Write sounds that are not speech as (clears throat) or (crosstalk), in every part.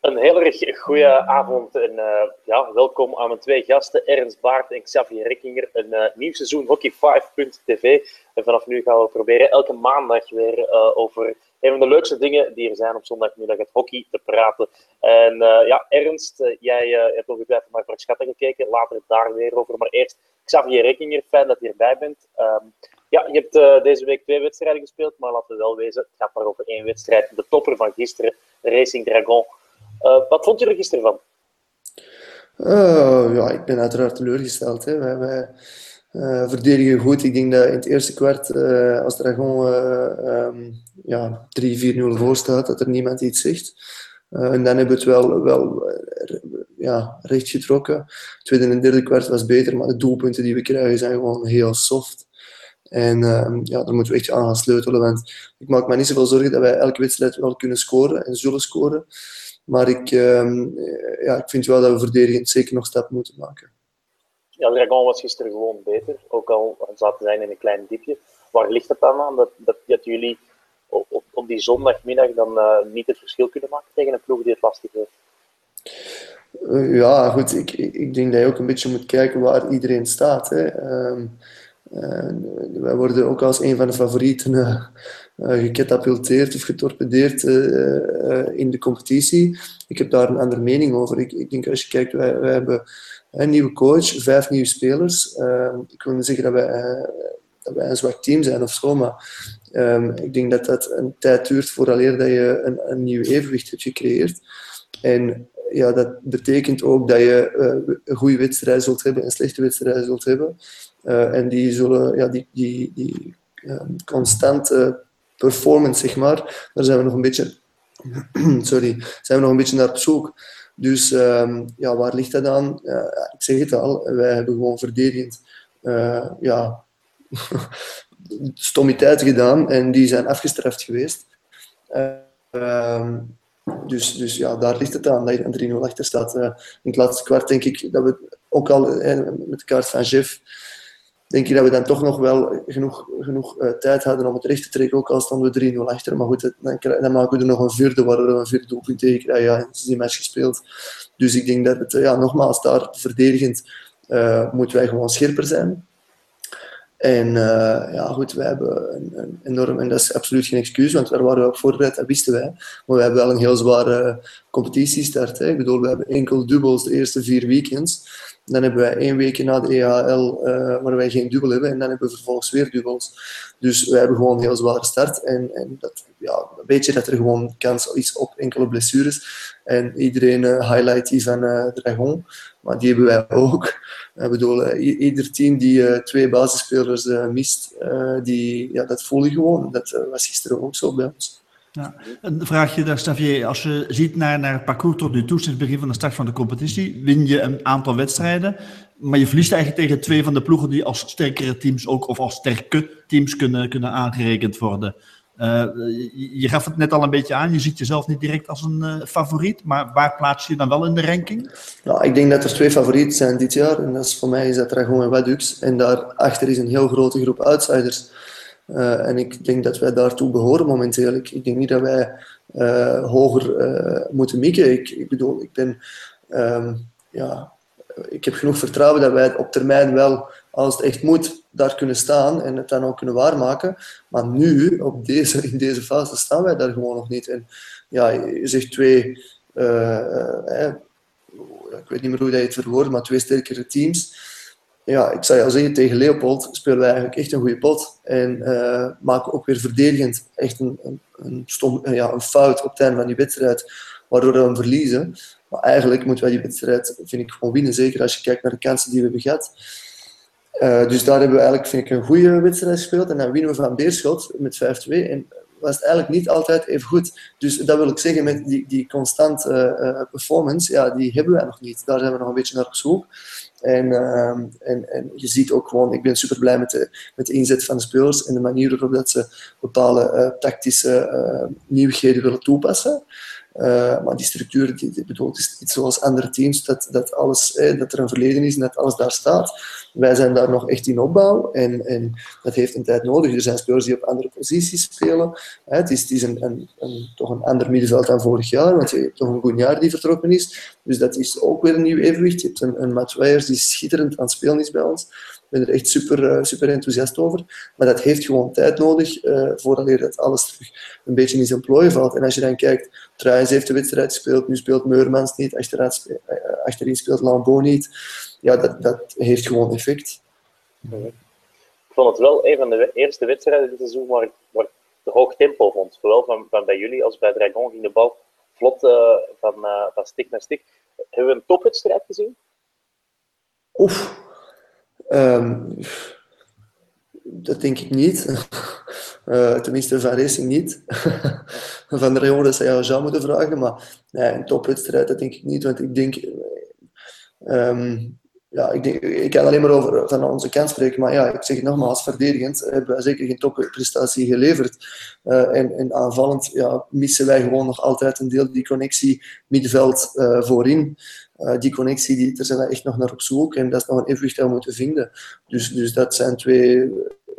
Een heel erg goede avond en uh, ja, welkom aan mijn twee gasten, Ernst Baart en Xavier Rekkinger. Een uh, nieuw seizoen Hockey5.tv. En vanaf nu gaan we proberen elke maandag weer uh, over een van de leukste dingen die er zijn op zondagmiddag, het hockey, te praten. En ja, Ernst, jij hebt ongetwijfeld naar Verschatten gekeken, later daar weer over. Maar eerst Xavier Rekkinger, fijn dat je erbij bent. Um, ja, je hebt deze week twee wedstrijden gespeeld, maar laten we wel wezen, het gaat maar over één wedstrijd. De topper van gisteren, Racing Dragon. Uh, wat vond je er gisteren van? Uh, ja, ik ben uiteraard teleurgesteld. Hè. Wij, uh, verdedigen goed. Ik denk dat in het eerste kwart, als gewoon um, ja, 3-4-0 voor staat, dat er niemand iets zegt. en dan hebben we het wel, wel ja, recht getrokken. Het tweede en derde kwart was beter, maar de doelpunten die we krijgen zijn gewoon heel soft. En uh, ja, daar moeten we echt aan gaan sleutelen. Want ik maak me niet zoveel zorgen dat wij elke wedstrijd wel kunnen scoren en zullen scoren. Maar ik, uh, ja, ik vind wel dat we verdedigend zeker nog stap moeten maken. Ja, Dragon was gisteren gewoon beter, ook al zaten zijn in een klein diepje. Waar ligt het dan aan dat, dat, dat jullie op, op, op, die zondagmiddag dan uh, niet het verschil kunnen maken tegen een ploeg die het lastig heeft? Uh, ja, goed. Ik, ik denk dat je ook een beetje moet kijken waar iedereen staat. Hè. Um, wij worden ook als een van de favorieten uh, gecatapulteerd of getorpedeerd in de competitie. Ik heb daar een andere mening over. Ik, ik denk als je kijkt, wij, hebben een nieuwe coach, vijf nieuwe spelers. ik wil niet zeggen dat wij, dat wij een zwak team zijn of zo, maar um, ik denk dat dat een tijd duurt vooraleer dat je een, een nieuw evenwicht hebt gecreëerd. En ja, dat betekent ook dat je uh, een goede wedstrijd zult hebben en slechte wedstrijden zult hebben. Uh, en die zullen, ja, die, die, die constante performance, zeg maar, daar zijn we nog een beetje, (clears throat) sorry, zijn we nog een beetje naar op zoek. Dus um, ja, waar ligt dat aan? ik zeg het al, wij hebben gewoon verdedigend ja, (laughs) stommiteiten gedaan en die zijn afgestraft geweest. Ehm, dus, dus ja, daar ligt het aan dat je een 3-0 achter staat. Uh, in het laatste kwart denk ik dat we ook al uh, met de kaart van Jeff, denk ik dat we dan toch nog wel genoeg, genoeg uh, tijd hadden om het recht te trekken, ook al stonden we 3-0 achter. Maar goed, dan, dan, maken we er nog een vierde, waar we een vierde doelpunt tegen. Ja, is die match gespeeld. Dus ik denk dat het, ja, nogmaals, daar verdedigend moeten wij gewoon scherper zijn. En uh, ja, goed, wij hebben een, een, enorm, en dat is absoluut geen excuus, want daar waren we op voorbereid, dat wisten wij. Maar we hebben wel een heel zware competitiestart. Hè. Ik bedoel, we hebben enkel dubbels de eerste vier weekends. Dan hebben wij één week na de EHL uh, waar wij geen dubbel hebben, en dan hebben we vervolgens weer dubbels. Dus we hebben gewoon een heel zware start. En, en dat, ja, weet je dat er gewoon kans is op enkele blessures. En iedereen uh, highlight die van uh, Dragon, maar die hebben wij ook. Ik bedoel, uh, ieder team die twee basisspelers mist, die, ja, dat voel je gewoon. Dat was gisteren ook zo bij ons. Ja. Een vraagje daar, Xavier. Als je ziet naar, naar het parcours tot nu toe, sinds het begin van de start van de competitie, win je een aantal wedstrijden, maar je verliest eigenlijk tegen twee van de ploegen die als sterkere teams ook, of als sterke teams kunnen, kunnen aangerekend worden. Uh, je gaf het net al een beetje aan, je ziet jezelf niet direct als een uh, favoriet, maar waar plaats je dan wel in de ranking? Nou, ik denk dat er twee favorieten zijn dit jaar. En dat is, voor mij is dat Dragon en Wadux. En daarachter is een heel grote groep outsiders. Uh, en ik denk dat wij daartoe behoren momenteel. Ik, denk niet dat wij hoger moeten mikken. Ik, ik, bedoel, ik ben... Um, ja, ik heb genoeg vertrouwen dat wij op termijn wel, als het echt moet, daar kunnen staan en het dan ook kunnen waarmaken. Maar nu, op deze, in deze fase, staan wij daar gewoon nog niet. En ja, je zegt twee, ik weet niet meer hoe je het verwoordt, maar twee sterkere teams. Ja, ik zou jou zeggen, tegen Leopold spelen wij eigenlijk echt een goede pot. En uh, maken ook weer verdedigend echt een, een, een, stom, ja, een fout op het einde van die wedstrijd, waardoor we hem verliezen. Maar eigenlijk moeten wij die wedstrijd, vind ik, gewoon winnen. Zeker als je kijkt naar de kansen die we hebben gehad. Uh, dus daar hebben we eigenlijk, vind ik, een goede wedstrijd gespeeld. En dan winnen we van Beerschot met 5-2. En was het eigenlijk niet altijd even goed. Dus dat wil ik zeggen, met die, die constante performance, ja, die hebben wij nog niet. Daar zijn we nog een beetje naar op zoek. En, uh, en, en je ziet ook gewoon, ik ben super blij met de, met de inzet van de spelers en de manier waarop dat ze bepaalde uh, tactische nieuwigheden willen toepassen. Maar die structuur, die, die is niet zoals andere teams, dat, dat, alles, dat er een verleden is en dat alles daar staat. Wij zijn daar nog echt in opbouw en, en dat heeft een tijd nodig. Er zijn spelers die op andere posities spelen. Het is, het is een, een, toch een ander middenveld dan vorig jaar, want je hebt toch een jaar die vertrokken is. Dus dat is ook weer een nieuw evenwicht. Je hebt een, een Matt die schitterend aan het spelen is bij ons. Ik ben er echt super, uh, super enthousiast over. Maar dat heeft gewoon tijd nodig uh, voordat dat alles terug een beetje in zijn plooi valt. En als je dan kijkt, Truijens heeft de wedstrijd gespeeld, nu speelt Meurmans niet, achterin speelt, uh, achterin speelt Lambeau niet. Ja, dat, dat heeft gewoon effect. Ik vond het wel een van de eerste wedstrijden dit seizoen waar ik, waar ik de hoog tempo vond. Zowel van, van bij jullie als bij Dragon ging de bal vlot uh, van, uh, van stik naar stik. Hebben we een topwedstrijd gezien? Oef. Um, dat denk ik niet. Uh, (laughs) tenminste, van Racing niet. (laughs) van de Rayon, dat zou je zou moeten vragen. Maar nee, een topwedstrijd, dat denk ik niet. Want ik denk... Um, ja, ik, denk, ik kan alleen maar over van onze kant spreken, maar ja, ik zeg het nogmaals, verdedigend hebben wij zeker geen topprestatie geleverd. Uh, en, en aanvallend ja, missen wij gewoon nog altijd een deel die connectie middenveld uh, voorin. Uh, die connectie, die, daar zijn we echt nog naar op zoek en dat is nog een evenwicht dat we moeten vinden. Dus, dus dat zijn twee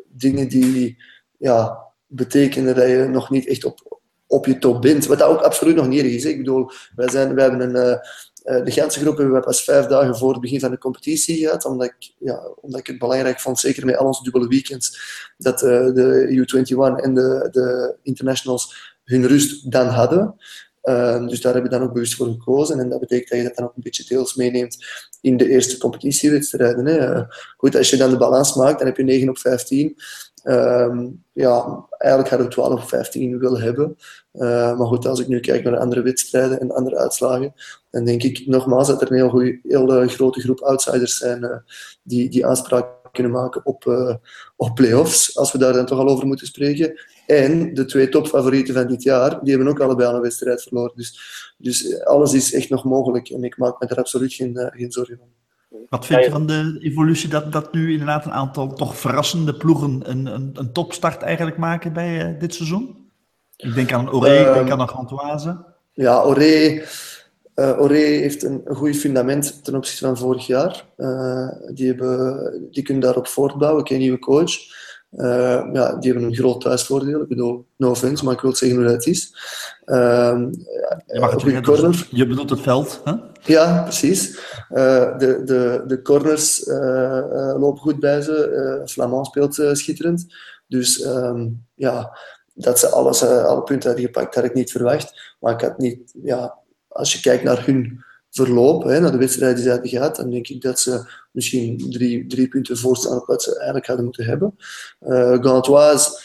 dingen die ja, betekenen dat je nog niet echt op, op je top bent. Wat dat ook absoluut nog niet is. Ik bedoel, wij, zijn, wij hebben een uh, de Gentse groep hebben we pas vijf dagen voor het begin van de competitie gehad, omdat ik, ja, omdat ik het belangrijk vond, zeker met al onze dubbele weekends, dat de U21 en de, de internationals hun rust dan hadden. Uh, dus daar hebben we dan ook bewust voor gekozen. En dat betekent dat je dat dan ook een beetje deels meeneemt in de eerste competitiewedstrijden. Hè. goed, als je dan de balans maakt, dan heb je 9 op 15. Um, ja, eigenlijk hadden we 12 op 15 willen hebben. Uh, maar goed, als ik nu kijk naar de andere wedstrijden en andere uitslagen, dan denk ik nogmaals dat er een heel, uh, grote groep outsiders zijn uh, die, die aanspraak kunnen maken op, op play-offs, als we daar dan toch al over moeten spreken. En de twee topfavorieten van dit jaar, die hebben ook allebei al een wedstrijd verloren. Dus, dus alles is echt nog mogelijk en ik maak me daar absoluut geen, geen zorgen om. Wat vind je van de evolutie dat, dat nu inderdaad een aantal toch verrassende ploegen een, een, een topstart eigenlijk maken bij uh, dit seizoen? Ik denk aan Oré, ik denk aan Gantoise. Ja, Oré, uh, Oré heeft een, een goed fundament ten opzichte van vorig jaar. Uh, die, hebben, die kunnen daarop voortbouwen. Ik heb een nieuwe coach. Uh, ja, die hebben een groot thuisvoordeel. Ik bedoel, no offense, maar ik wil zeggen hoe dat is. Uh, je, mag het corner. je bedoelt het veld, hè? Ja, precies. Uh, de, de, de corners uh, lopen goed bij ze. Flamand speelt schitterend. Dus um, ja, dat ze alles, alle punten hebben gepakt, had ik niet verwacht. Maar ik had niet, ja, als je kijkt naar hun verloop, hè, naar de wedstrijd die hebben gehad, dan denk ik dat ze misschien drie, drie punten voorstaan op wat ze eigenlijk hadden moeten hebben. Uh, Gantoise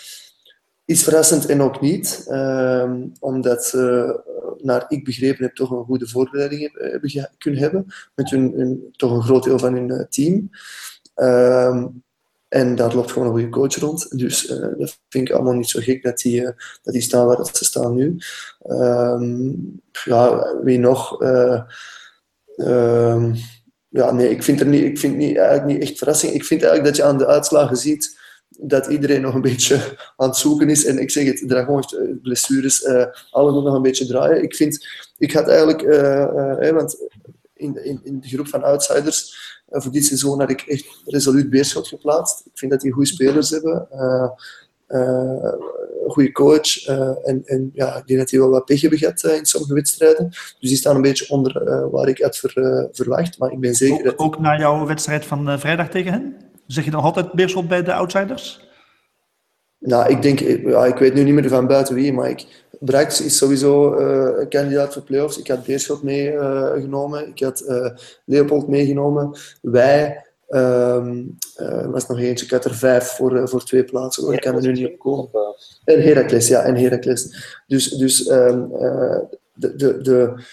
is verrassend en ook niet, uh, omdat ze, naar ik begrepen heb, toch een goede voorbereiding hebben, kunnen hebben met hun, toch een groot deel van hun team. Uh, en daar loopt gewoon een goede coach rond. Dus dat vind ik allemaal niet zo gek dat die, dat die staan waar dat ze staan nu. Um, ja, wie nog? Ja, nee, ik vind, er niet, ik vind niet, eigenlijk niet echt verrassing. Ik vind eigenlijk dat je aan de uitslagen ziet dat iedereen nog een beetje (laughs) aan het zoeken is. En ik zeg het, Dragon heeft blessures, alles moet nog een beetje draaien. Ik vind, ik had eigenlijk, want in, in, in de groep van outsiders uh, voor dit seizoen had ik echt resoluut Beerschot geplaatst. Ik vind dat die goede spelers hebben. Een goede coach. en, en ja, ik denk dat die wel wat pech hebben gehad in sommige wedstrijden. Dus die staan een beetje onder waar ik ver, verwacht. Maar ik ben zeker ook, dat... Ook na jouw wedstrijd van vrijdag tegen hen? Zeg je nog altijd Beerschot bij de outsiders? Nou, ik denk, ja, ik weet nu niet meer van buiten wie, maar ik, Brax is sowieso uh, een kandidaat voor playoffs. Ik had Beerschot meegenomen, uh, ik had uh, Leopold meegenomen. Wij, um, er was nog eentje, ik had er vijf voor, voor twee plaatsen. Ik kan er nu niet op komen. En Heracles, ja, en Heracles. Dus, dus um, de, de, de,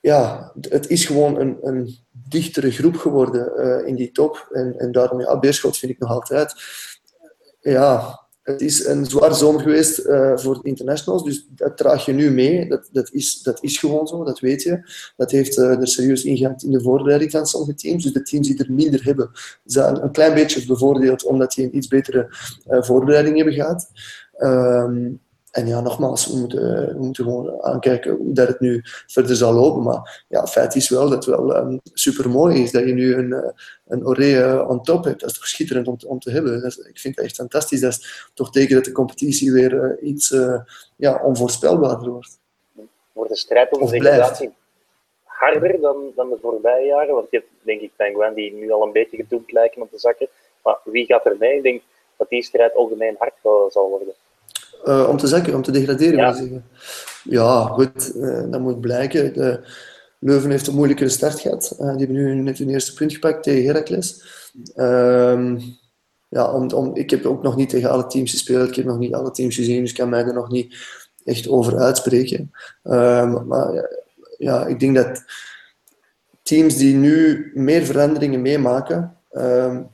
ja, het is gewoon een, een dichtere groep geworden in die top. En, en daarom, ja, Beerschot vind ik nog altijd. Ja, het is een zwaar zomer geweest uh, voor de internationals, dus dat draag je nu mee. Dat, dat, is, dat is gewoon zo, dat weet je. Dat heeft uh, er serieus ingehaald in de voorbereiding van sommige teams. Dus de teams die er minder hebben, zijn een klein beetje bevoordeeld omdat die een iets betere uh, voorbereiding hebben gehad. Um, en ja, nogmaals, we moeten, we moeten gewoon aankijken hoe dat het nu verder zal lopen. Maar ja, het feit is wel dat het wel um, super mooi is dat je nu een, uh, een Oree on top hebt. Dat is toch schitterend om te, om te hebben. Is, ik vind het echt fantastisch. Dat is toch teken dat de competitie weer uh, iets uh, ja, onvoorspelbaarder wordt. Wordt de strijd om de degradatie harder dan, dan de voorbije jaren? Want je hebt, denk ik, Penguin die nu al een beetje gedoemd lijken om te zakken. Maar wie gaat er mee? Ik denk dat die strijd algemeen hard zal worden. Uh, om te zakken, om te degraderen, ja. zeggen. Ja, goed, uh, dat moet blijken. De Leuven heeft een moeilijkere start gehad. Uh, die hebben nu net hun eerste punt gepakt tegen Heracles. Ehm, ja, om, om, ik heb ook nog niet tegen alle teams gespeeld. Ik heb nog niet alle teams gezien, dus ik kan mij er nog niet echt over uitspreken. Ehm, maar ja, ik denk dat teams die nu meer veranderingen meemaken, um,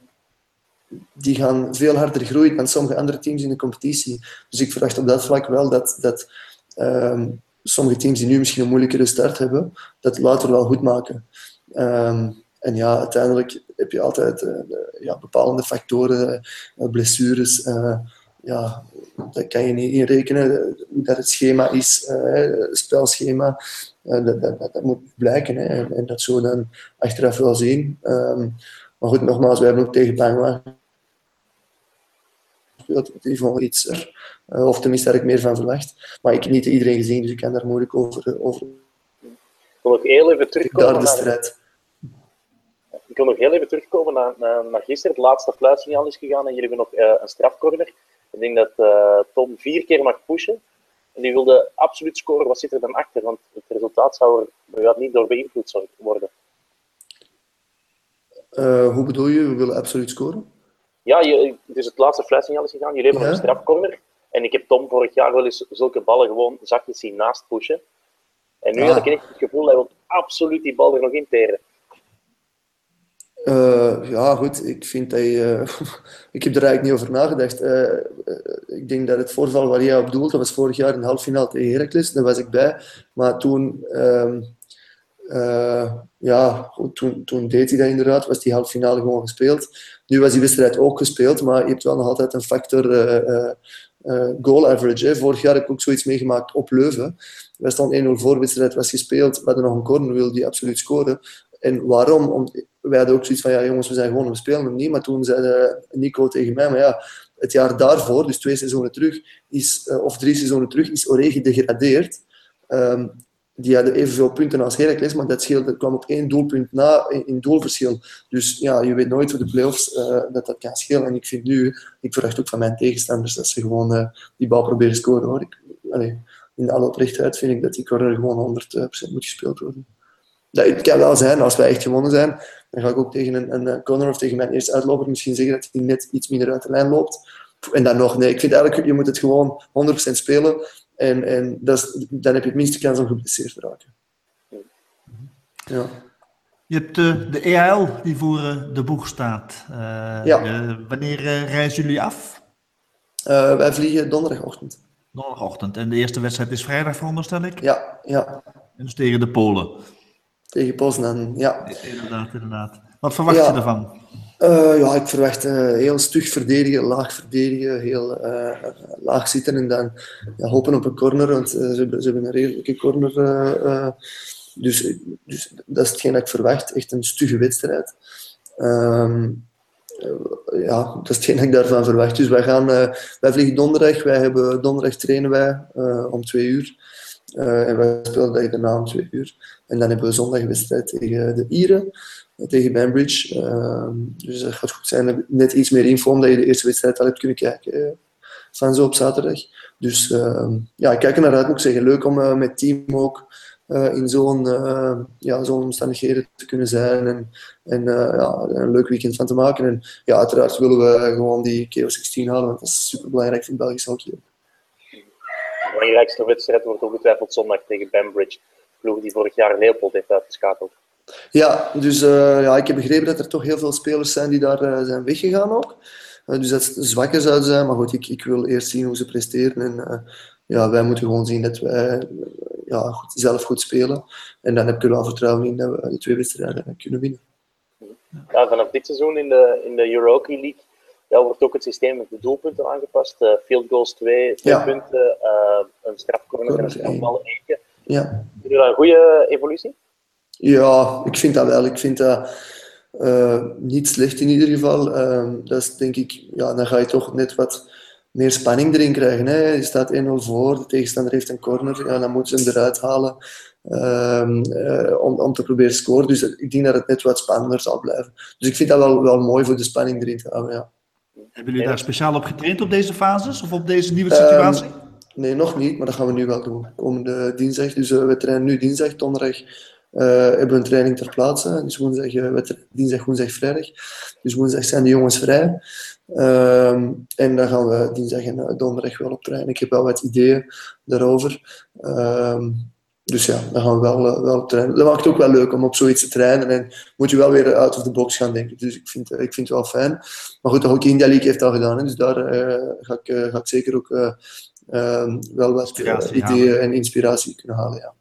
die gaan veel harder groeien dan sommige andere teams in de competitie. Dus ik verwacht op dat vlak wel dat, dat um, sommige teams die nu misschien een moeilijkere start hebben, dat later wel goed maken. Um, en ja, uiteindelijk heb je altijd uh, ja, bepalende factoren, uh, blessures. Uh, ja, dat kan je niet inrekenen. Hoe dat het schema is, het spelschema, dat, dat, dat, moet blijken. Hè. En, en, dat zullen we dan achteraf wel zien. Um, maar goed, nogmaals, we hebben ook tegen Bangla gespeeld. Is wel iets, uh, of tenminste daar ik meer van verwacht. Maar ik heb niet iedereen gezien, dus ik kan daar moeilijk over. over. Ik wil nog heel even terugkomen daar de strijd. Naar, ik wil nog heel even terugkomen naar, naar, naar gisteren. Het laatste fluitsignaal is gegaan en jullie hebben nog uh, een strafcorner. Ik denk dat uh, Tom vier keer mag pushen. En die wilde absoluut scoren. Wat zit er dan achter? Want het resultaat zou er niet door beïnvloed worden. Uh, hoe bedoel je, we willen absoluut scoren? Ja, je, dus het laatste fluitsignaal is gegaan. Jullie hebben ja. een strafcorner. En ik heb Tom vorig jaar wel eens zulke ballen gewoon zakjes zien naast pushen. En nu ah. had ik echt het gevoel, hij wil absoluut die bal er nog in teren. Uh, ja, goed. Ik vind dat je, uh, (laughs) ik heb er eigenlijk niet over nagedacht. Uh, ik denk dat het voorval waar jij op doelt, dat was vorig jaar in de halve finale tegen Heracles. Daar was ik bij. Maar toen... Ehm, uh, ja, toen, toen deed hij dat inderdaad, was die halve finale gewoon gespeeld. Nu was die wedstrijd ook gespeeld, maar je hebt wel nog altijd een factor uh, uh, goal average. Vorig jaar heb ik ook zoiets meegemaakt op Leuven. Wij stonden 1-0 voor, wedstrijd was gespeeld, we hadden nog een corner, wilde die absoluut scoren. En waarom? Om, wij hadden ook zoiets van, ja jongens, we zijn gewoon, we spelen hem niet. Maar toen zei Nico tegen mij, maar ja, het jaar daarvoor, dus twee seizoenen terug, is, of drie seizoenen terug, is Oré gedegradeerd. Um, die hadden evenveel punten als Heracles, maar dat, scheelde, dat kwam op één doelpunt na in, doelverschil. Dus ja, je weet nooit voor de playoffs uh, dat dat kan schelen. En ik vind nu, ik verwacht ook van mijn tegenstanders dat ze gewoon uh, die bal proberen scoren. Hoor. Ik, in alle oprechtheid vind ik dat die corner gewoon 100% moet gespeeld worden. Dat, het kan wel zijn, als wij echt gewonnen zijn, dan ga ik ook tegen een, een corner of tegen mijn eerste uitloper misschien zeggen dat hij net iets minder uit de lijn loopt. En dan nog, nee, ik vind eigenlijk, je moet het gewoon 100% spelen. En, en dat is, dan heb je het minste kans om geblesseerd te raken. Ja. Je hebt de, de EAL die voor de boeg staat. Uh, ja. wanneer reizen jullie af? Uh, wij vliegen donderdagochtend. Donderdagochtend. En de eerste wedstrijd is vrijdag, veronderstel ik? Ja, ja. En dus tegen de Polen? Tegen Poznan, ja. Inderdaad, inderdaad. Wat verwacht ja. je ervan? Uh, ja, ik verwacht uh, heel stug verdedigen, laag verdedigen, heel uh, laag zitten en dan ja, hopen op een corner, want ze hebben, ze, hebben, een redelijke corner. dus, dus dat is hetgeen dat ik verwacht, echt een stugge wedstrijd. Um, ja, dat is hetgeen dat ik daarvan verwacht. Dus wij, gaan, wij vliegen donderdag, wij hebben, donderdag trainen wij om twee uur. en wij spelen daarna om twee uur. En dan hebben we zondag wedstrijd tegen de Ieren tegen Banbridge. Uh, dus dat gaat goed zijn. Net iets meer info omdat je de eerste wedstrijd al hebt kunnen kijken van zo op zaterdag. Dus uh, ja, ik kijk er naar uit, moet ik zeggen. Leuk om uh, met team ook uh, in zo'n ja, zo'n omstandigheden te kunnen zijn en, en ja, een leuk weekend van te maken. En ja, uiteraard willen we gewoon die KO16 halen, want dat is super belangrijk voor Belgisch hockey. De belangrijkste wedstrijd wordt ongetwijfeld zondag tegen Banbridge. Ploeg die vorig jaar Leopold heeft uitgeschakeld. Ja, dus uh, ja, ik heb begrepen dat er toch heel veel spelers zijn die daar uh, zijn weggegaan ook. Uh, dus dat ze zwakker zouden zijn. Maar goed, ik, ik wil eerst zien hoe ze presteren. En ja, wij moeten gewoon zien dat wij ja, goed, zelf goed spelen. En dan heb ik er wel vertrouwen in dat we de twee wedstrijden kunnen winnen. Ja, vanaf dit seizoen in de, in de Euro League ja, wordt ook het systeem met de doelpunten aangepast. Field goals 2, 2 Ja. punten, een strafcorner en een strafbal eentje. Ja. Vind je dat een goede evolutie? Ja, ik vind dat wel. Ik vind dat eh, niet slecht in ieder geval. Ehm, dat is denk ik, ja, dan ga je toch net wat meer spanning erin krijgen. Hè. Je staat 1-0 voor, de tegenstander heeft een corner, ja, dan moeten ze hem eruit halen eh, om, om te proberen te scoren. Dus ik denk dat het net wat spannender zal blijven. Dus ik vind dat wel, wel mooi voor de spanning erin te houden. Ja. Hebben jullie daar speciaal op getraind op deze fases of op deze nieuwe Ehm, situatie? Nee, nog niet, maar dat gaan we nu wel doen. Komende dinsdag. Dus eh, we trainen nu dinsdag, donderdag hebben we een training ter plaatse. Dus woensdag, eh, dinsdag, woensdag, vrijdag. Dus woensdag zijn de jongens vrij. Ehm, en dan gaan we dinsdag en eh, donderdag wel op trainen. Ik heb wel wat ideeën daarover. Ehm, dus ja, dan gaan we wel, eh, wel op trainen. Dat maakt het ook wel leuk om op zoiets te trainen. En moet je wel weer out of the box gaan denken. Dus ik vind, eh, ik vind het wel fijn. Maar goed, de Hockey India League heeft dat gedaan. Hè, dus daar eh, ga, ik, eh, ga ik zeker ook eh, ehm, wel wat eh, ideeën halen. en inspiratie kunnen halen. Ja.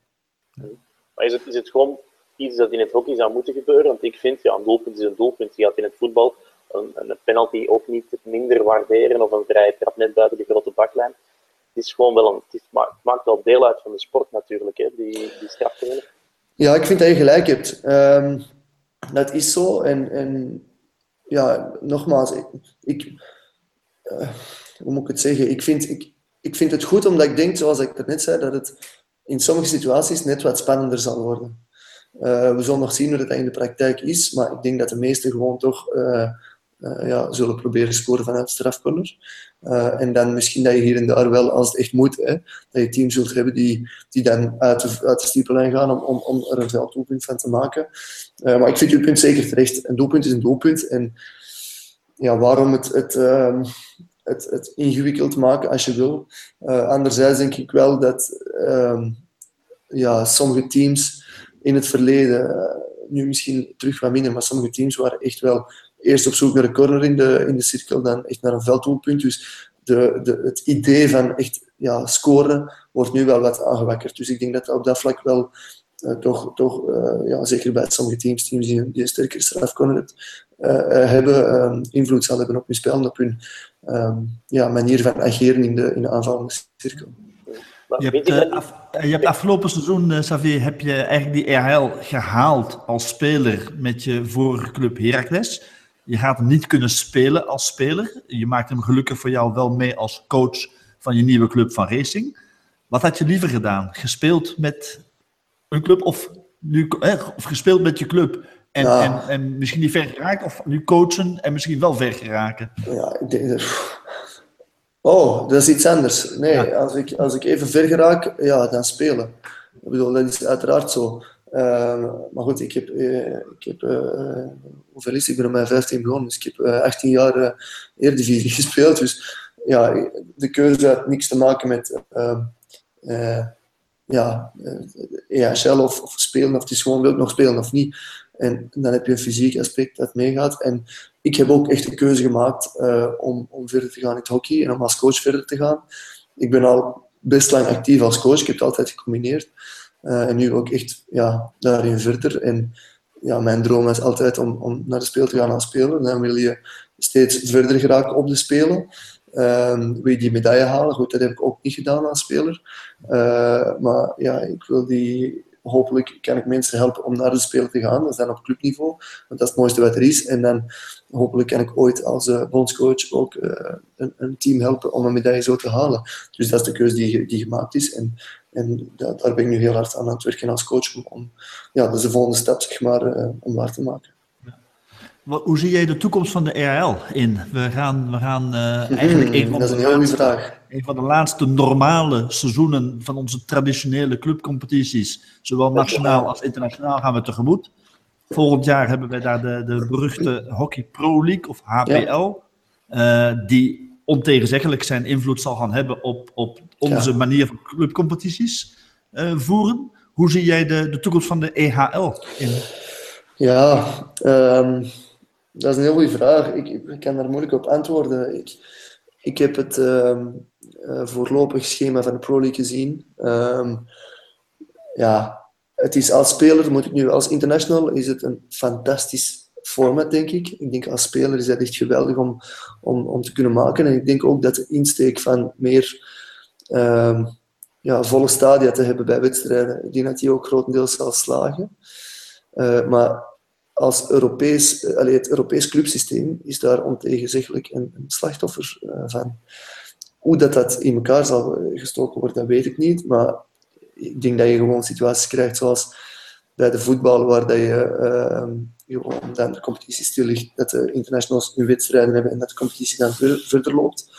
Maar is het, is het gewoon iets dat in het hockey zou moeten gebeuren? Want ik vind, ja, een doelpunt is een doelpunt. Je gaat in het voetbal een, een penalty ook niet minder waarderen of een vrije trap net buiten de grote baklijn. Het is gewoon wel een, het, het maakt wel deel uit van de sport natuurlijk, hè, die, die strafcorner. Ja, ik vind dat je gelijk hebt. Ehm, dat is zo. En, en ja, nogmaals, ik, eh, hoe moet ik het zeggen? Ik vind, ik, ik vind het goed omdat ik denk, zoals ik net zei, dat het in sommige situaties net wat spannender zal worden. Eh, we zullen nog zien hoe dat in de praktijk is, maar ik denk dat de meesten gewoon toch eh, eh, ja, zullen proberen scoren vanuit strafcorner. En dan misschien dat je hier en daar wel, als het echt moet, hè, dat je team zult hebben die, die dan uit de, uit de stiepellijn gaan om, om, om er een velddoelpunt van te maken. Maar ik vind uw punt zeker terecht. Een doelpunt is een doelpunt. En ja, waarom het, het, ehm, het, het ingewikkeld maken als je wil. Eh, anderzijds denk ik wel dat ehm, ja, sommige teams in het verleden, eh, nu misschien terug wat minder, maar sommige teams waren echt wel eerst op zoek naar een corner in de, in de cirkel, dan echt naar een velddoelpunt. Dus de, de, het idee van echt ja, scoren wordt nu wel wat aangewakkerd. Dus ik denk dat op dat vlak wel eh, toch, toch ja, zeker bij sommige teams, teams die, een- die een sterkere strafcorner eh, hebben, eh, invloed zal hebben op hun spel en op hun ehm, ja, manier van ageren in de, in de aanvallende cirkel. Maar Je vind hebt, je eh, af- eh, je hebt afgelopen seizoen, eh, Xavier, heb je eigenlijk die RHL gehaald als speler met je vorige club Heracles. Je gaat hem niet kunnen spelen als speler. Je maakt hem gelukkig voor jou wel mee als coach van je nieuwe club van Racing. Wat had je liever gedaan? Gespeeld met een club of, nu, eh, of gespeeld met je club en, en, en misschien niet ver geraakt? Of nu coachen en misschien wel ver geraken? Ja, ik denk dat... Oh, dat is iets anders. Nee, Ja. als, ik, als ik even ver geraak, ja, dan spelen. Ik bedoel, dat is uiteraard zo. Ehm, maar goed, ik heb, eh, ik heb eh, hoeveel is? Ik ben op mijn 15 begonnen, dus ik heb eh, 18 jaar eh Eredivisie (laughs) gespeeld. Dus ja, de keuze had niks te maken met ehm, eh, ja, eh, EHL of, of spelen, of het is gewoon wil ik nog spelen of niet. En dan heb je een fysiek aspect dat meegaat. En ik heb ook echt de keuze gemaakt eh, om, om verder te gaan in het hockey en om als coach verder te gaan. Ik ben al best lang actief als coach, ik heb het altijd gecombineerd. Eh, en nu ook echt ja, daarin verder. En ja, mijn droom is altijd om, om naar de speel te gaan als speler. Dan wil je steeds verder geraken op de spelen. Ehm, wil je die medaille halen? Goed, dat heb ik ook niet gedaan als speler. Eh, maar ja, ik wil die... Hopelijk kan ik mensen helpen om naar de spelen te gaan. Dat is dan op clubniveau, want dat is het mooiste wat er is. En dan hopelijk kan ik ooit als eh, bondscoach ook eh, een, een team helpen om een medaille zo te halen. Dus dat is de keuze die, die gemaakt is. En, en da- daar ben ik nu heel hard aan aan het werken als coach om, om ja, dat is de volgende stap zeg maar, eh, om waar te maken. Wat- Hoe zie jij de toekomst van de RHL in? We gaan, we gaan eh, eigenlijk een van dat is de een heel goede laatste- vraag. een van de laatste normale seizoenen van onze traditionele clubcompetities, zowel nationaal als internationaal, gaan we tegemoet. Volgend jaar hebben wij daar de, de beruchte Hockey Pro League of HPL, eh, die ontegenzeggelijk zijn invloed zal gaan hebben op, op onze Ja. manier van clubcompetities eh, voeren. Hoe zie jij de, de toekomst van de EHL in? Ja, ehm, dat is een heel goede vraag. Ik, ik kan daar moeilijk op antwoorden. Ik, ik heb het ehm, eh, voorlopig schema van de Pro League gezien. Ehm, ja, het is als speler, moet ik nu als international, is het een fantastisch format, denk ik. Ik denk als speler is dat echt geweldig om, om, om te kunnen maken. En ik denk ook dat de insteek van meer ehm, ja, volle stadia te hebben bij wedstrijden, die ook grotendeels zal slagen. Uh, maar als Europees, allee, het Europees clubsysteem is daar ontegenzeggelijk een, een slachtoffer uh, van. Hoe dat, dat in elkaar zal gestoken worden, dat weet ik niet. Maar ik denk dat je gewoon situaties krijgt zoals bij de voetbal, waar dat je, uh, dan de competitie stil ligt, dat de internationals hun wedstrijden hebben en dat de competitie dan verder loopt.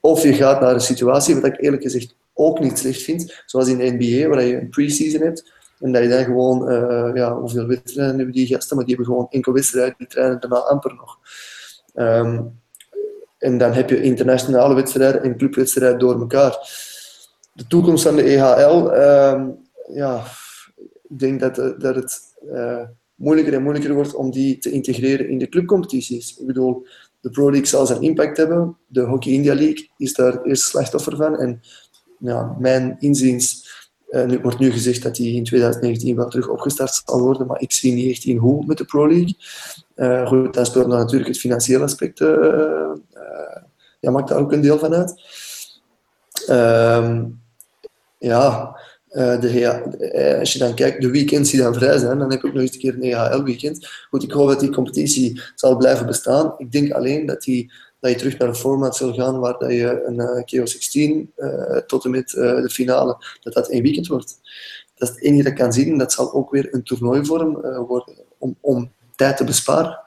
Of je gaat naar een situatie, wat ik eerlijk gezegd ook niet slecht vind, zoals in de NBA, waar je een pre-season hebt, en dat je dan gewoon, uh, ja, hoeveel wedstrijden hebben die gasten, maar die hebben gewoon enkel wedstrijden, die trainen daarna amper nog. Um, en dan heb je internationale wedstrijden en clubwedstrijden door elkaar. De toekomst van de EHL, um, ja, ik denk dat, eh, dat het uh, moeilijker en moeilijker wordt om die te integreren in de clubcompetities. Ik bedoel, de Pro League zal zijn impact hebben. De Hockey India League is daar het eerste slachtoffer van. En ja, mijn inziens uh, nu, wordt nu gezegd dat die in 2019 wel terug opgestart zal worden, maar ik zie niet echt in hoe met de Pro League. Uh, goed, dan speelt natuurlijk het financiële aspect, uh, ja, maakt daar ook een deel van uit. Ehm, ja, de, als je dan kijkt, de weekends die dan vrij zijn, dan heb ik ook nog eens een keer een EHL-weekend. Goed, ik hoop dat die competitie zal blijven bestaan. Ik denk alleen dat die dat je terug naar een format zal gaan waar dat je een uh, KO16 uh, tot en met uh, de finale, dat dat één weekend wordt. Dat is het enige dat kan zien. Dat zal ook weer een toernooivorm worden om, om tijd te besparen.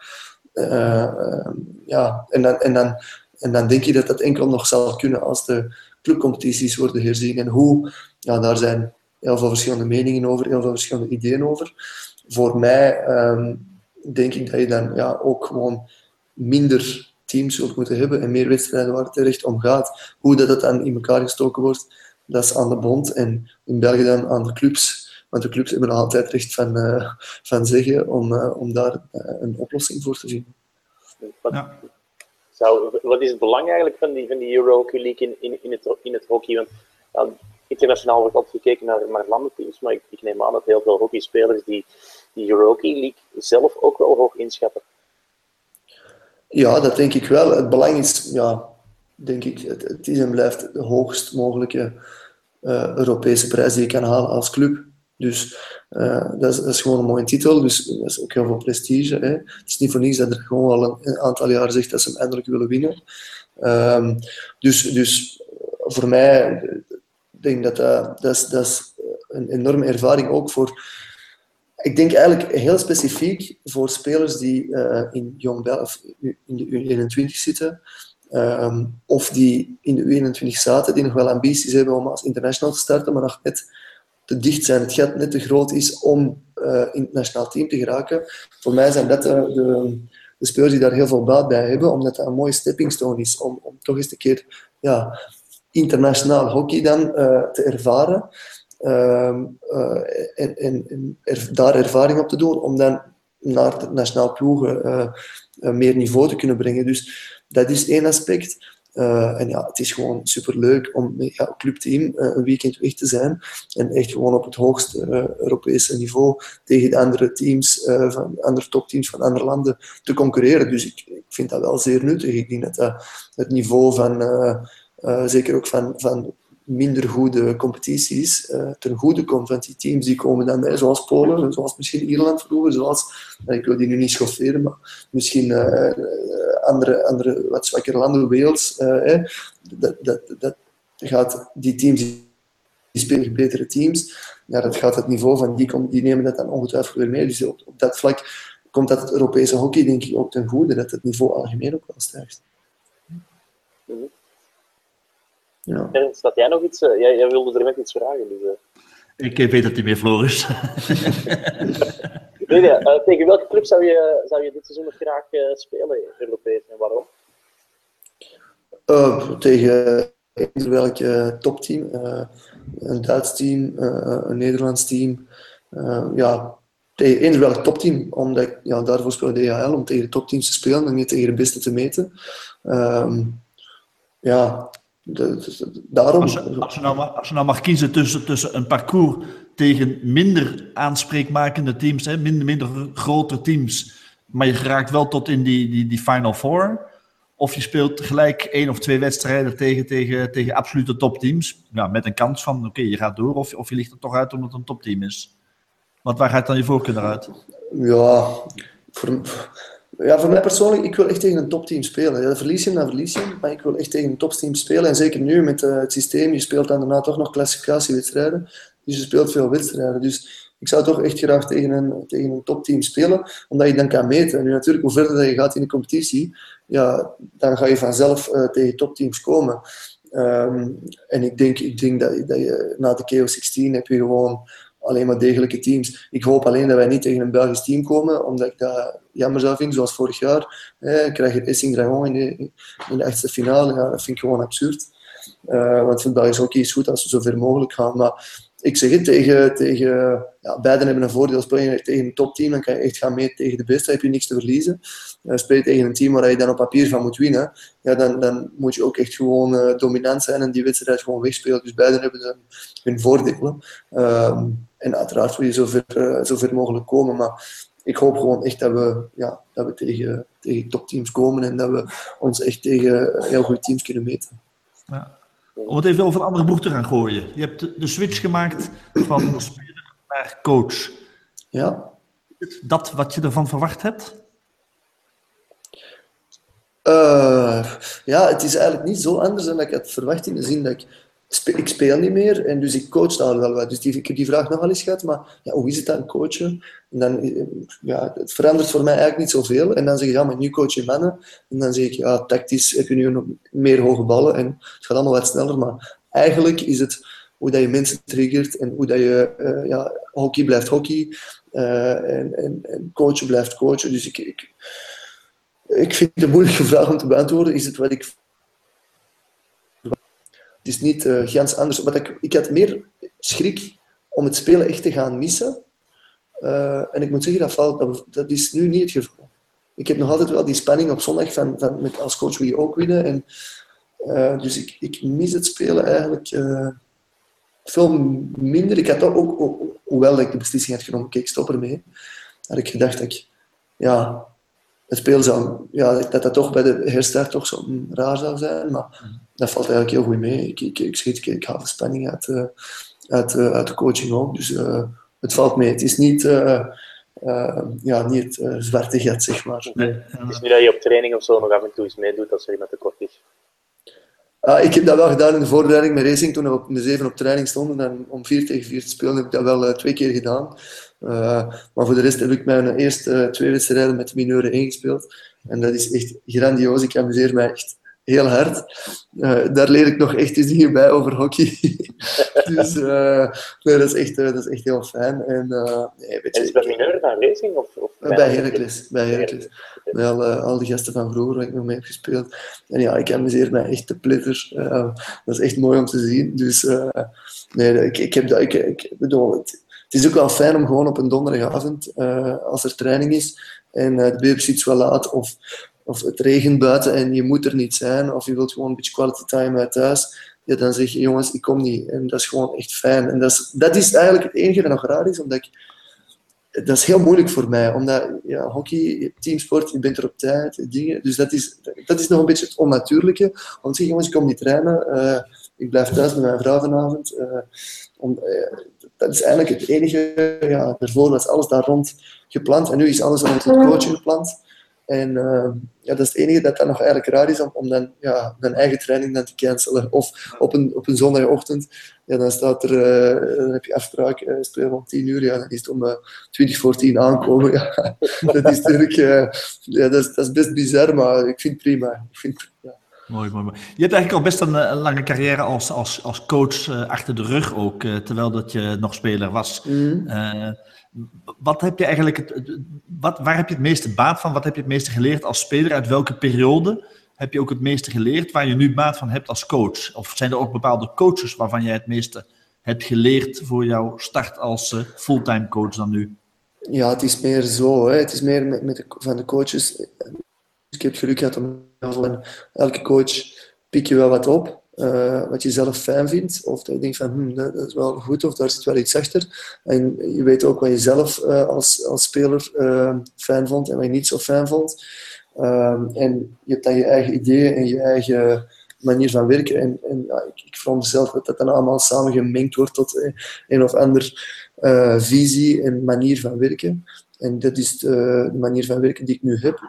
ja, en dan, en, dan, en dan denk je dat dat enkel nog zal kunnen als de clubcompetities worden herzien. En hoe, ja, daar zijn heel veel verschillende meningen over, heel veel verschillende ideeën over. Voor mij um, denk ik dat je dan ja, ook gewoon minder teams zult moeten hebben en meer wedstrijden waar het er echt om gaat. Hoe dat, dat dan in elkaar gestoken wordt, dat is aan de bond en in België dan aan de clubs. Want de clubs hebben nog altijd recht van, uh, van zeggen om, uh, om daar uh, een oplossing voor te zien. Wat, ja. zou, wat is het belang eigenlijk van die, van die Euro League in, in, in, het, in het hockey? Want ja, internationaal wordt altijd gekeken naar, naar landenteams, maar ik, ik neem aan dat heel veel hockeyspelers die die Euro League zelf ook wel hoog inschatten. Ja, dat denk ik wel. Het belang is, ja, denk ik, het, is en blijft de hoogst mogelijke uh, Europese prijs die je kan halen als club. Dus uh, dat, is, dat, is, gewoon een mooie titel, dus dat is ook heel veel prestige. Hè. Het is niet voor niets dat er gewoon al een, aantal jaar zegt dat ze hem eindelijk willen winnen. Um, dus, dus voor mij, denk dat dat, dat, is, dat is een enorme ervaring ook voor ik denk eigenlijk heel specifiek voor spelers die uh, in Jong of in de U21 zitten, um, of die in de U21 zaten, die nog wel ambities hebben om als international te starten, maar nog net te dicht zijn, het gat net te groot is om uh, in het nationaal team te geraken. Voor mij zijn dat de, de, de, spelers die daar heel veel baat bij hebben, omdat dat een mooie stepping stone is om, om toch eens een keer ja, internationaal hockey dan te ervaren. Ehm, eh, en, er, daar ervaring op te doen om dan naar de nationaal ploegen uh, meer niveau te kunnen brengen. Dus dat is één aspect. Uh, en ja, het is gewoon superleuk om met ja, clubteam een weekend weg te zijn en echt gewoon op het hoogste Europese niveau tegen de andere teams, van andere topteams van andere landen te concurreren. Dus ik, ik, vind dat wel zeer nuttig. Ik denk dat dat het niveau van, zeker ook van, van minder goede competities uh, ten goede komt. Want die teams die komen dan zoals Polen, zoals misschien Ierland vroeger, zoals, ik wil die nu niet schofferen, maar misschien uh, andere, andere wat zwakkere landen, Wales, dat, dat, dat gaat die teams die spelen betere teams, ja, dat gaat het niveau van die, die nemen dat dan ongetwijfeld weer mee. Dus op, op dat vlak komt dat het Europese hockey denk ik ook ten goede, dat het niveau algemeen ook wel stijgt. Ja. Ernst, had jij nog iets? Uh, jij, jij, wilde er net iets vragen. Dus, uh. Ik weet dat hij meer nee, nee, uh, tegen welke club zou je, zou je dit seizoen nog graag spelen, Europees, en waarom? tegen welk topteam. een Duits team, een Nederlands team. ja, tegen eender welk topteam, omdat ik, ja, daarvoor speel de EHL, om tegen de topteams te spelen en niet tegen de beste te meten. Um, ja, daarom... Als je, als, je nou, als je nou mag kiezen tussen, tussen een parcours tegen minder aanspreekmakende teams, hè, minder, minder grote teams, maar je geraakt wel tot in die, die, die Final Four. Of je speelt gelijk één of twee wedstrijden tegen, tegen, tegen absolute topteams. Ja, met een kans van, oké, je gaat door. Of, of je ligt er toch uit omdat het een topteam is. Want waar gaat dan je voorkeur uit? Ja, voor, ja, voor mij persoonlijk, ik wil echt tegen een topteam spelen. Ja, verlies je dan verlies je, maar ik wil echt tegen een topteam spelen. En zeker nu met uh, het systeem, je speelt dan daarna toch nog klassificatiewedstrijden. Dus je speelt veel wedstrijden. Dus ik zou toch echt graag tegen een, tegen een topteam spelen, omdat je dan kan meten. En nu natuurlijk, hoe verder je gaat in de competitie, ja, dan ga je vanzelf uh, tegen topteams komen. Um, en ik denk, ik denk dat, dat je na de KO16 heb je gewoon alleen maar degelijke teams. Ik hoop alleen dat wij niet tegen een Belgisch team komen, omdat ik dat jammer zou vinden, zoals vorig jaar. Eh, krijg je Essing Dragon in de, in de finale. Ja, dat vind ik gewoon absurd. Uh, want voor Belgisch hockey is goed als we zo ver mogelijk gaan. Maar ik zeg het, tegen, tegen ja, beiden hebben een voordeel. Speel je tegen een topteam, dan kan je echt gaan mee tegen de beste, heb je niks te verliezen. Uh, speel je tegen een team waar je dan op papier van moet winnen, ja, dan, dan moet je ook echt gewoon uh, dominant zijn en die wedstrijd gewoon wegspelen. Dus beiden hebben hun voordelen. Uh, en uiteraard wil je zo ver, uh, zo ver mogelijk komen, maar ik hoop gewoon echt dat we, ja, dat we tegen, tegen topteams komen en dat we ons echt tegen heel goede teams kunnen meten. Ja. Om het even over een andere boek te gaan gooien. Je hebt de switch gemaakt van (clears throat) speler naar coach. Ja. Is dat wat je ervan verwacht hebt? Uh, ja, het is eigenlijk niet zo anders dan dat ik had verwacht in de zin dat ik ik speel niet meer en dus ik coach daar wel wat. Dus die, ik heb die vraag nogal eens gehad, maar ja, hoe is het dan coachen? En dan, ja, het verandert voor mij eigenlijk niet zoveel. En dan zeg je, ja, maar nu coach je mannen. En dan zeg ik, ja, tactisch heb je nu nog meer hoge ballen en het gaat allemaal wat sneller. Maar eigenlijk is het hoe dat je mensen triggert en hoe dat je, uh, ja, hockey blijft hockey en, en, en coachen blijft coachen. Dus ik, ik, ik vind het een moeilijke (laughs) vraag om te beantwoorden. Is het wat ik het is niet uh, anders. Maar ik, ik had meer schrik om het spelen echt te gaan missen. Uh, en ik moet zeggen, dat, valt, dat, is nu niet het geval. Ik heb nog altijd wel die spanning op zondag van, van met als coach wil je ook winnen. En, uh, dus ik, ik mis het spelen eigenlijk veel minder. Ik had toch ook, hoewel ik de beslissing had genomen, kijk, stop ermee, had ik gedacht dat ik ja, het speel zou, ja, dat dat toch bij de herstart toch zo raar zou zijn. Maar dat valt eigenlijk heel goed mee. Ik, ik, ik, ik, ik haal de spanning uit, uh, uit, uh, uit de coaching ook. Dus uh, het valt mee. Het is niet, ja, niet het zwarte gat, zeg maar. Nee. Het is niet dat je op training of zo nog af en toe eens meedoet als er iemand tekort is. Uh, ik heb dat wel gedaan in de voorbereiding met racing. Toen we op de zeven op training stonden en om 4 tegen 4 te spelen, heb ik dat wel uh, twee keer gedaan. Uh, maar voor de rest heb ik mijn eerste twee wedstrijden met mineuren ingespeeld. En dat is echt grandioos. Ik amuseer mij echt heel hard. Uh, daar leer ik nog echt eens dingen bij over hockey. (laughs) dus uh, nee, dat, is echt, uh, dat is echt heel fijn. En, nee, weet je, en is bij mineur racing? Of, of bij Heracles. Bij Heracles. Bij al, al die gasten van vroeger waar ik nog mee heb gespeeld. En ja, ik amuseer mij echt te plitter. dat is echt mooi om te zien. Dus nee, ik, ik heb dat... Ik, ik bedoel, het, het is ook wel fijn om gewoon op een donderdagavond, als er training is, en de baby iets wel laat, of of het regent buiten en je moet er niet zijn, of je wilt gewoon een beetje quality time uit thuis, ja, dan zeg je, jongens, ik kom niet. En dat is gewoon echt fijn. En dat is, dat is eigenlijk het enige dat nog raar is, omdat ik, dat is heel moeilijk voor mij, omdat ja, hockey, teamsport, je bent er op tijd, dingen. Dus dat is, dat is nog een beetje het onnatuurlijke. Om te zeggen, jongens, ik kom niet trainen, uh, ik blijf thuis met mijn vrouw vanavond. Uh, om, uh, dat is eigenlijk het enige, ja, daarvoor was alles daar rond gepland. En nu is alles rond het coaching gepland. En uh, ja, dat is het enige dat dan nog eigenlijk raar is om, om dan ja, mijn eigen training dan te cancelen. Of op een, op een zondagochtend, ja, dan staat er, uh, dan heb je afspraak, uh, spelen om 10 uur, ja, dan is het om uh, 20 voor 10 aankomen. Ja. (laughs) dat is natuurlijk, ja, dat is, dat is best bizar, maar ik vind het prima. Ik vind, ja. Mooi, mooi, mooi. Je hebt eigenlijk al best een, een lange carrière als, als, als coach achter de rug ook, terwijl dat je nog speler was. Mm wat heb je eigenlijk het, wat, waar heb je het meeste baat van? Wat heb je het meeste geleerd als speler? Uit welke periode heb je ook het meeste geleerd waar je nu baat van hebt als coach? Of zijn er ook bepaalde coaches waarvan jij het meeste hebt geleerd voor jouw start als uh, fulltime coach dan nu? Ja, het is meer zo. Hè. Het is meer met, van de coaches. Ik heb geluk gehad om elke coach pik je wel wat op. uh, wat je zelf fijn vindt. Of dat je denkt van, hm, dat, is wel goed of daar zit wel iets achter. En je weet ook wat je zelf uh, als, als speler uh, fijn vond en wat je niet zo fijn vond. Um, en je hebt dan je eigen ideeën en je eigen manier van werken. En, en ja, ik, ik veronderstel dat dat dan allemaal samen gemengd wordt tot een of ander visie en manier van werken. En dat is de manier van werken die ik nu heb.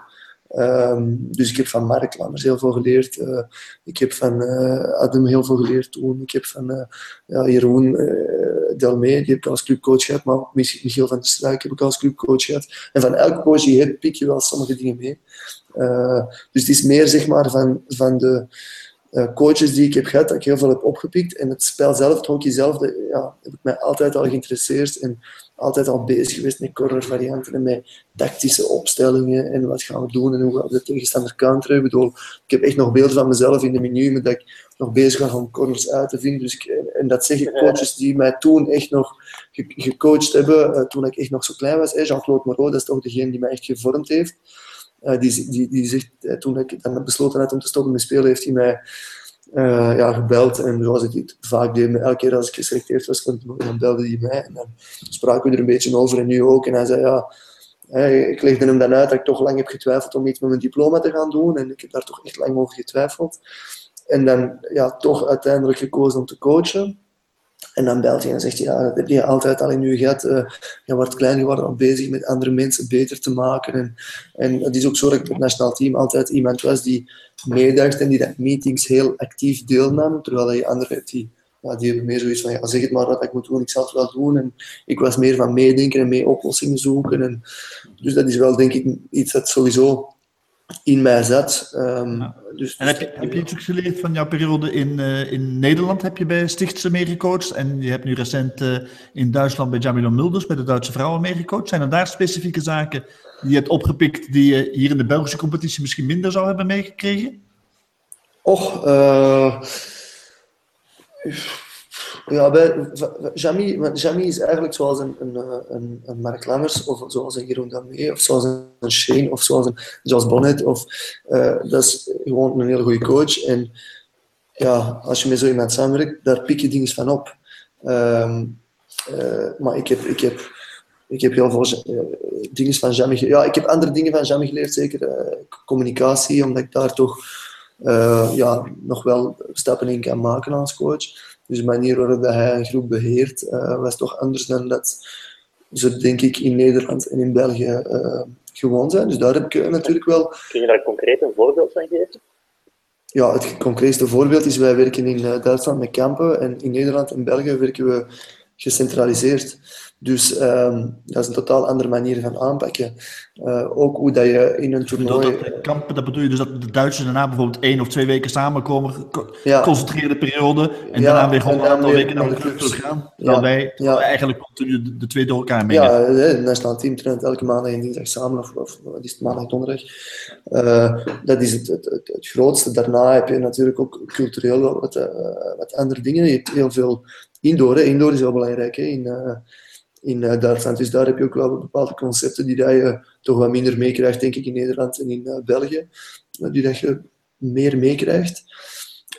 Um, dus ik heb van Mark Lammers heel veel geleerd. Uh, ik heb van uh, Adam heel veel geleerd toen. Ik heb van uh, ja, Jeroen Delmee, die heb ik als clubcoach gehad. Maar ook Michiel van der Struik heb ik als clubcoach gehad. En van elke coach die hebt, pik je wel sommige dingen mee. dus het is meer zeg maar van, van de coaches die ik heb gehad, dat ik heel veel heb opgepikt. En het spel zelf, het hockey zelf, ja, heb ik mij altijd al geïnteresseerd. En altijd al bezig geweest met cornervarianten en met tactische opstellingen en wat gaan we doen en hoe gaan we de tegenstander counteren. Ik bedoel, ik heb echt nog beelden van mezelf in de menu, met dat ik nog bezig was om corners uit te vinden. Dus ik, en dat zeggen coaches die mij toen echt nog gecoacht hebben, uh, toen ik echt nog zo klein was. Jean-Claude Moreau, dat is toch degene die mij echt gevormd heeft. Uh, die, die, die zegt, uh, toen ik dan besloten had om te stoppen met spelen, heeft hij mij uh, ja, gebeld. En zoals ik het vaak deed, elke keer als ik geselecteerd was, dan belde hij mij. En dan spraken we er een beetje over en nu ook. En hij zei, ja, ik legde hem dan uit dat ik toch lang heb getwijfeld om iets met mijn diploma te gaan doen. En ik heb daar toch echt lang over getwijfeld. En dan ja, toch uiteindelijk gekozen om te coachen. En dan belt hij en zegt hij, ja, dat heb je altijd al in je gehad. Je wordt klein geworden om bezig met andere mensen beter te maken. En, en het is ook zo dat ik op het nationaal team altijd iemand was die meedacht en die dat meetings heel actief deelnam. Terwijl je anderen hebt die, die hebben meer zoiets van, ja, zeg het maar wat ik moet doen, ik het wel doen. En ik was meer van meedenken en mee oplossingen zoeken. En, dus dat is wel denk ik iets dat sowieso in mij zat. Um, dus, en heb je, heb je iets geleerd van jouw periode in, uh, in Nederland? Heb je bij Stichtse meegecoacht en je hebt nu recent uh, in Duitsland bij Jamilo Mulders, bij de Duitse vrouwen meegecoacht. Zijn er daar specifieke zaken die je hebt opgepikt die je hier in de Belgische competitie misschien minder zou hebben meegekregen? Och, uh, ja, bij Jamie, Jamie is eigenlijk zoals een, een, een, een Mark Lammers, of zoals een Jeroen Damé, of zoals een Shane, of zoals een Jos Bonnet. Of, uh, dat is gewoon een hele goede coach. En ja, als je met zo iemand samenwerkt, daar pik je dingen van op. Um, uh, maar ik heb, ik heb, ik heb heel veel dingen van Jamie. Ja, ik heb andere dingen van Jamie geleerd, zeker communicatie, omdat ik daar toch ja, nog wel stappen in kan maken als coach. Dus de manier waarop hij een groep beheert uh, was toch anders dan dat ze, denk ik, in Nederland en in België uh, gewoon zijn. Dus daar heb ik natuurlijk wel... Kun je daar concreet een voorbeeld van geven? Ja, het concreetste voorbeeld is, wij werken in Duitsland met kampen en in Nederland en België werken we gecentraliseerd. Dus um, dat is een totaal andere manier van aanpakken. Uh, ook hoe dat je in een toernooi... Dat, kampen, dat bedoel je dus dat de Duitsers daarna bijvoorbeeld één of twee weken samenkomen, geconcentreerde periode, en ja, daarna weer gewoon een aantal weken naar de club terug gaan. Terwijl wij ja. eigenlijk continu de, de, twee door elkaar mengen. Ja, het nationaal team traint elke maandag en dinsdag samen, of, of wat is het, maandag, donderdag. Uh, dat is het, het, het, het, grootste. Daarna heb je natuurlijk ook cultureel wat, uh, wat andere dingen. Je hebt heel veel indoor. Hè. Indoor is wel belangrijk hè, in in uh, Duitsland. Dus daar heb je ook wel bepaalde concepten die je toch wat minder meekrijgt, denk ik, in Nederland en in uh, België. Uh, die dat je meer meekrijgt.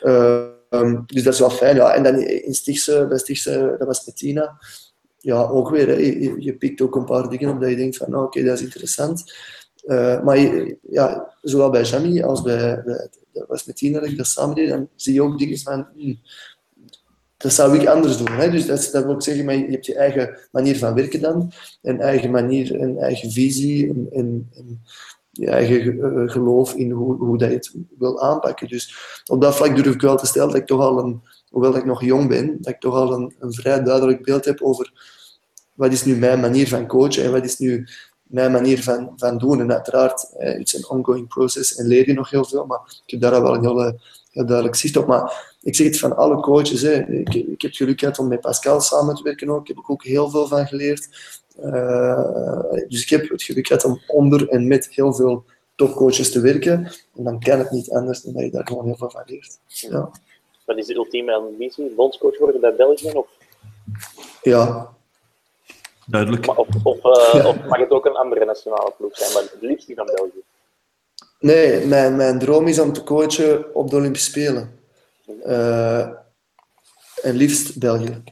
Um, dus dat is wel fijn. Ja. En dan in Stichtse, bij Stichtse, dat was Bettina. Ja, ook weer. Je, pikt ook een paar dingen op dat je denkt van, nou, oké, dat is interessant. maar ja, zowel bij Jamie als bij, bij dat was Bettina dat ik dat samen deed, dan zie je ook dingen van, hmm, dat zou ik anders doen. Hè? Dus dat, wil ik zeggen, maar je hebt je eigen manier van werken dan, een eigen manier, een eigen visie, en, je eigen uh, geloof in hoe, hoe dat je het wil aanpakken. Dus op dat vlak durf ik wel te stellen dat ik toch al een, hoewel ik nog jong ben, dat ik toch al een, een vrij duidelijk beeld heb over wat is nu mijn manier van coachen en wat is nu mijn manier van, van doen. En uiteraard, het is een ongoing process en leer je nog heel veel, maar ik heb daar al wel een hele, heel duidelijk zicht op. Maar ik zeg het van alle coaches. Hè. Ik, ik heb geluk gehad om met Pascal samen te werken ook. Ik heb ook heel veel van geleerd. Uh, dus ik heb het geluk gehad om onder en met heel veel topcoaches te werken. En dan kan het niet anders dan dat je daar gewoon heel veel van leert. Ja. Wat is de ultieme ambitie? Bondscoach worden bij België? Of? Ja. Duidelijk. of, of, uh, of, mag het ook een andere nationale ploeg zijn, maar het liefst niet van België? Nee, mijn, mijn droom is om te coachen op de Olympische Spelen. En liefst België.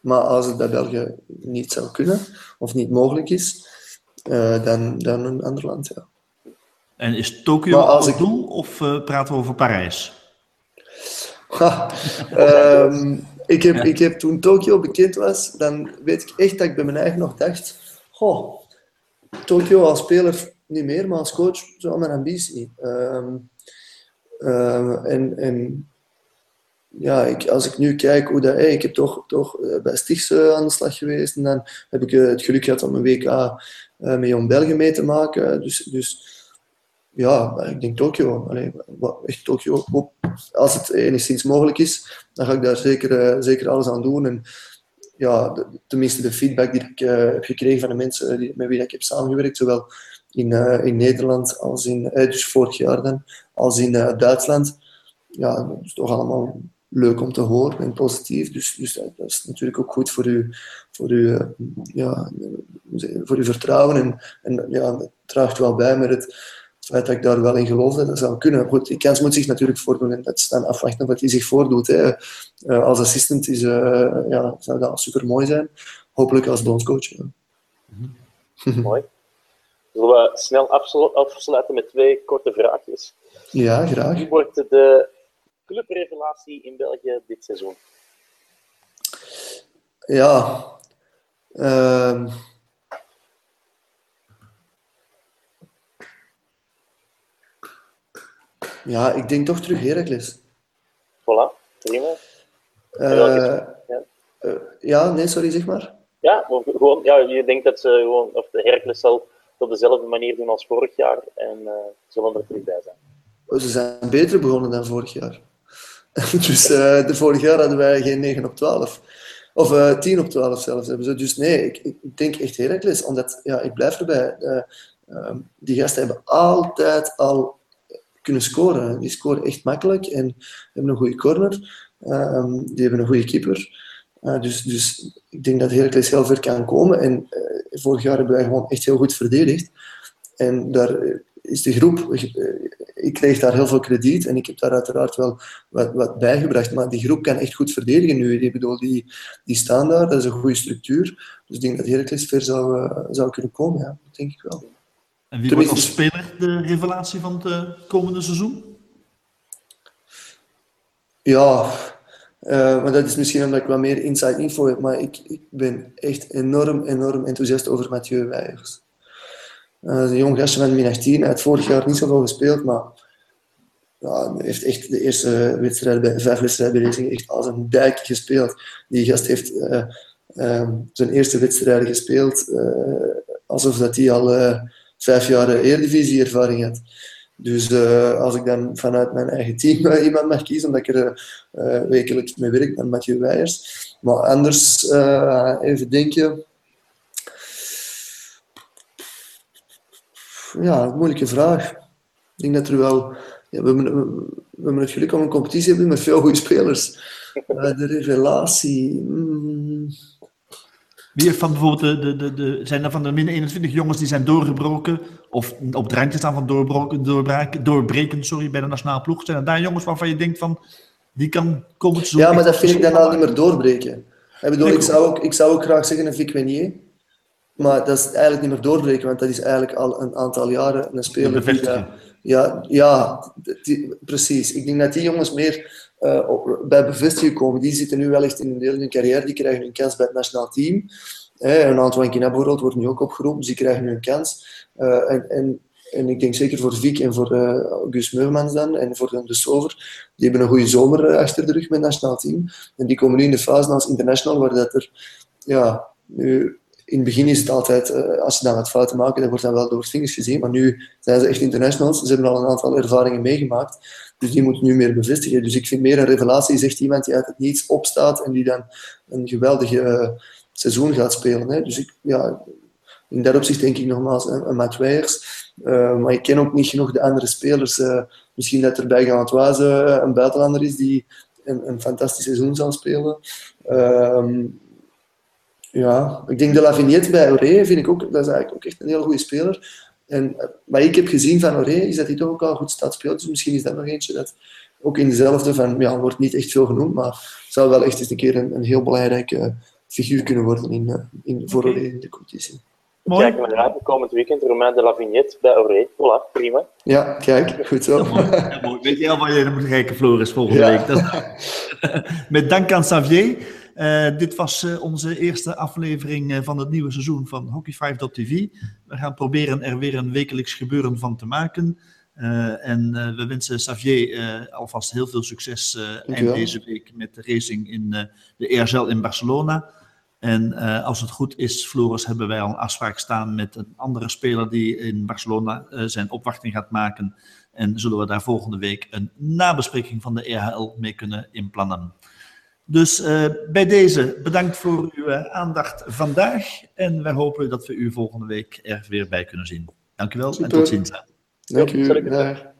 Maar als het bij België niet zou kunnen of niet mogelijk is, dan, dan een ander land. Ja. En is Tokio als ik... doel of uh, praten we over Parijs? um, ik, heb, ik heb toen Tokio bekend was, dan weet ik echt dat ik bij mijn eigen nog dacht: Goh, Tokio als speler niet meer, maar als coach zou mijn ambitie. Um, uh, en, en ja, ik, als ik nu kijk hoe dat... Ik heb toch, toch eh, bij Stichts aan de slag geweest en dan heb ik het geluk gehad om een WK uh, met Jong België mee te maken. Dus, dus ja, ik denk Tokio. Allee, echt Tokio. Als het enigszins mogelijk is, dan ga ik daar zeker, zeker alles aan doen. En ja, tenminste de feedback die ik heb gekregen van de mensen die, met wie ik heb samengewerkt, zowel in, in Nederland als in, dus vorig jaar dan, als in Duitsland. Ja, dat is toch allemaal leuk om te horen en positief. Dus, dus dat is natuurlijk ook goed voor u, voor u, ja, voor uw vertrouwen. En, en ja, dat draagt wel bij met het feit dat ik daar wel in geloof dat dat zou kunnen. Goed, die kans moet zich natuurlijk voordoen en dat is dan afwachten wat hij zich voordoet. Hè. Uh, als assistent is, uh, ja, zou dat super mooi zijn. Hopelijk als bondscoach. Ja. (laughs) Mooi. Zullen we snel afsluiten met twee korte vraagjes? Ja, graag. Wie wordt de clubrevelatie in België dit seizoen? Ja, uh, Ja, ik denk toch terug Heracles. Voilà, prima. Uh, ja. Uh, ja, nee, sorry, zeg maar. Ja, gewoon, ja je denkt dat ze gewoon, of de Heracles zal op dezelfde manier doen als vorig jaar en uh, zullen er terug bij zijn. Ze zijn beter begonnen dan vorig jaar. (laughs) dus de vorig jaar hadden wij geen 9 op 12. Of uh, 10 op 12 zelfs hebben ze. Dus nee, ik, ik denk echt Heracles. Omdat, ja, ik blijf erbij. Uh, die gasten hebben altijd al kunnen scoren. Die scoren echt makkelijk en hebben een goede corner. Uh, die hebben een goede keeper. Dus, dus ik denk dat Heracles heel ver kan komen. En vorig jaar hebben wij gewoon echt heel goed verdedigd. En daar is de groep... Ik kreeg daar heel veel krediet en ik heb daar uiteraard wel wat, wat bijgebracht. Maar die groep kan echt goed verdedigen nu. Ik bedoel, die, die staan daar, dat is een goede structuur. Dus ik denk dat Heracles ver zou, zou kunnen komen, ja. Dat denk ik wel. En wie wordt als speler de revelatie van het eh, komende seizoen? Ja, uh, maar dat is misschien omdat ik wat meer inside info heb, maar ik, ik ben echt enorm, enorm enthousiast over Mathieu Weijers. Een jong gastje van min 18, hij heeft vorig jaar niet zoveel gespeeld, maar ja, heeft echt de eerste wedstrijd bij, vijf wedstrijden bij echt als een dijk gespeeld. Die gast heeft uh, zijn eerste wedstrijd gespeeld alsof dat hij al vijf jaar Eredivisie-ervaring had. Dus als ik dan vanuit mijn eigen team iemand mag kiezen, omdat ik er wekelijks mee werk, dan Mathieu Weijers. Maar anders, even denken. Ja, moeilijke vraag. Ik denk dat er wel... Ja, we, hebben, we hebben het geluk om een competitie te hebben met veel goede spelers. de revelatie... Mm, wie heeft van bijvoorbeeld de, de, de, zijn er van de min 21 jongens die zijn doorgebroken of op het randje staan van doorbroken, doorbreken, doorbreken sorry, bij de nationale ploeg? Zijn er daar jongens waarvan je denkt van die kan komen te Ja, maar dat vind ik dan al niet meer doorbreken. Ik, bedoel, ik, zou ook, ik zou ook graag zeggen een Vic Wenier. Maar dat is eigenlijk niet meer doorbreken, want dat is eigenlijk al een aantal jaren een speler die... ja, ja die, precies. Ik denk dat die jongens meer uh, bij bevestiging komen. Die zitten nu wel echt in een deel in hun carrière, die krijgen een kans bij het nationaal team. Eh, een Antoine Kina bijvoorbeeld wordt nu ook opgeroepen, dus die krijgen nu een kans. Uh, en, en, en, ik denk zeker voor Vic en voor uh, Gus Meurmans dan, en voor de Sover, die hebben een goede zomer achter de rug met het nationaal team. En die komen nu in de fase als international, waar dat er, ja, nu, in het begin is het altijd, als ze dan wat fouten maken, dan wordt dat wel door vingers gezien. Maar nu zijn ze echt internationals, ze hebben al een aantal ervaringen meegemaakt. Dus die moet nu meer bevestigen. Dus ik vind meer een revelatie, zegt iemand die uit het niets opstaat en die dan een geweldige uh, seizoen gaat spelen. Hè. Dus ik, ja, in dat opzicht denk ik nogmaals een, een. Uh, maar ik ken ook niet genoeg de andere spelers. Misschien dat er bij Gantoise een buitenlander is die een, een fantastisch seizoen zal spelen. Ja, ik denk de Lavignet bij Oré vind ik ook, dat is eigenlijk ook echt een heel goede speler. En wat ik heb gezien van Oré is dat hij toch ook al goed staat speelt. Dus misschien is dat nog eentje dat, ook in dezelfde van, ja, wordt niet echt veel genoemd, maar zou wel echt eens een keer een, een heel belangrijke figuur kunnen worden in, uh, in, voor okay. in de competitie. Mooi. Kijk maar naar komend weekend, Romain de la Vignette bij Oré. Voilà, prima. Ja, kijk, goed zo. Ja, mooi. Weet je al waar je moet kijken, Floris, volgende ja. week. Dat... (laughs) Met dank aan Xavier. Uh, dit was uh, onze eerste aflevering uh, van het nieuwe seizoen van Hockey5.tv. We gaan proberen er weer een wekelijks gebeuren van te maken. en we wensen Xavier alvast heel veel succes eind deze week met de racing in de ERZL in Barcelona. En uh, als het goed is, Floris, hebben wij al een afspraak staan met een andere speler die in Barcelona uh, zijn opwachting gaat maken. En zullen we daar volgende week een nabespreking van de EHL mee kunnen inplannen. Dus uh, bij deze bedankt voor uw aandacht vandaag. En wij hopen dat we u volgende week er weer bij kunnen zien. Dank u wel en tot ziens. Dank u.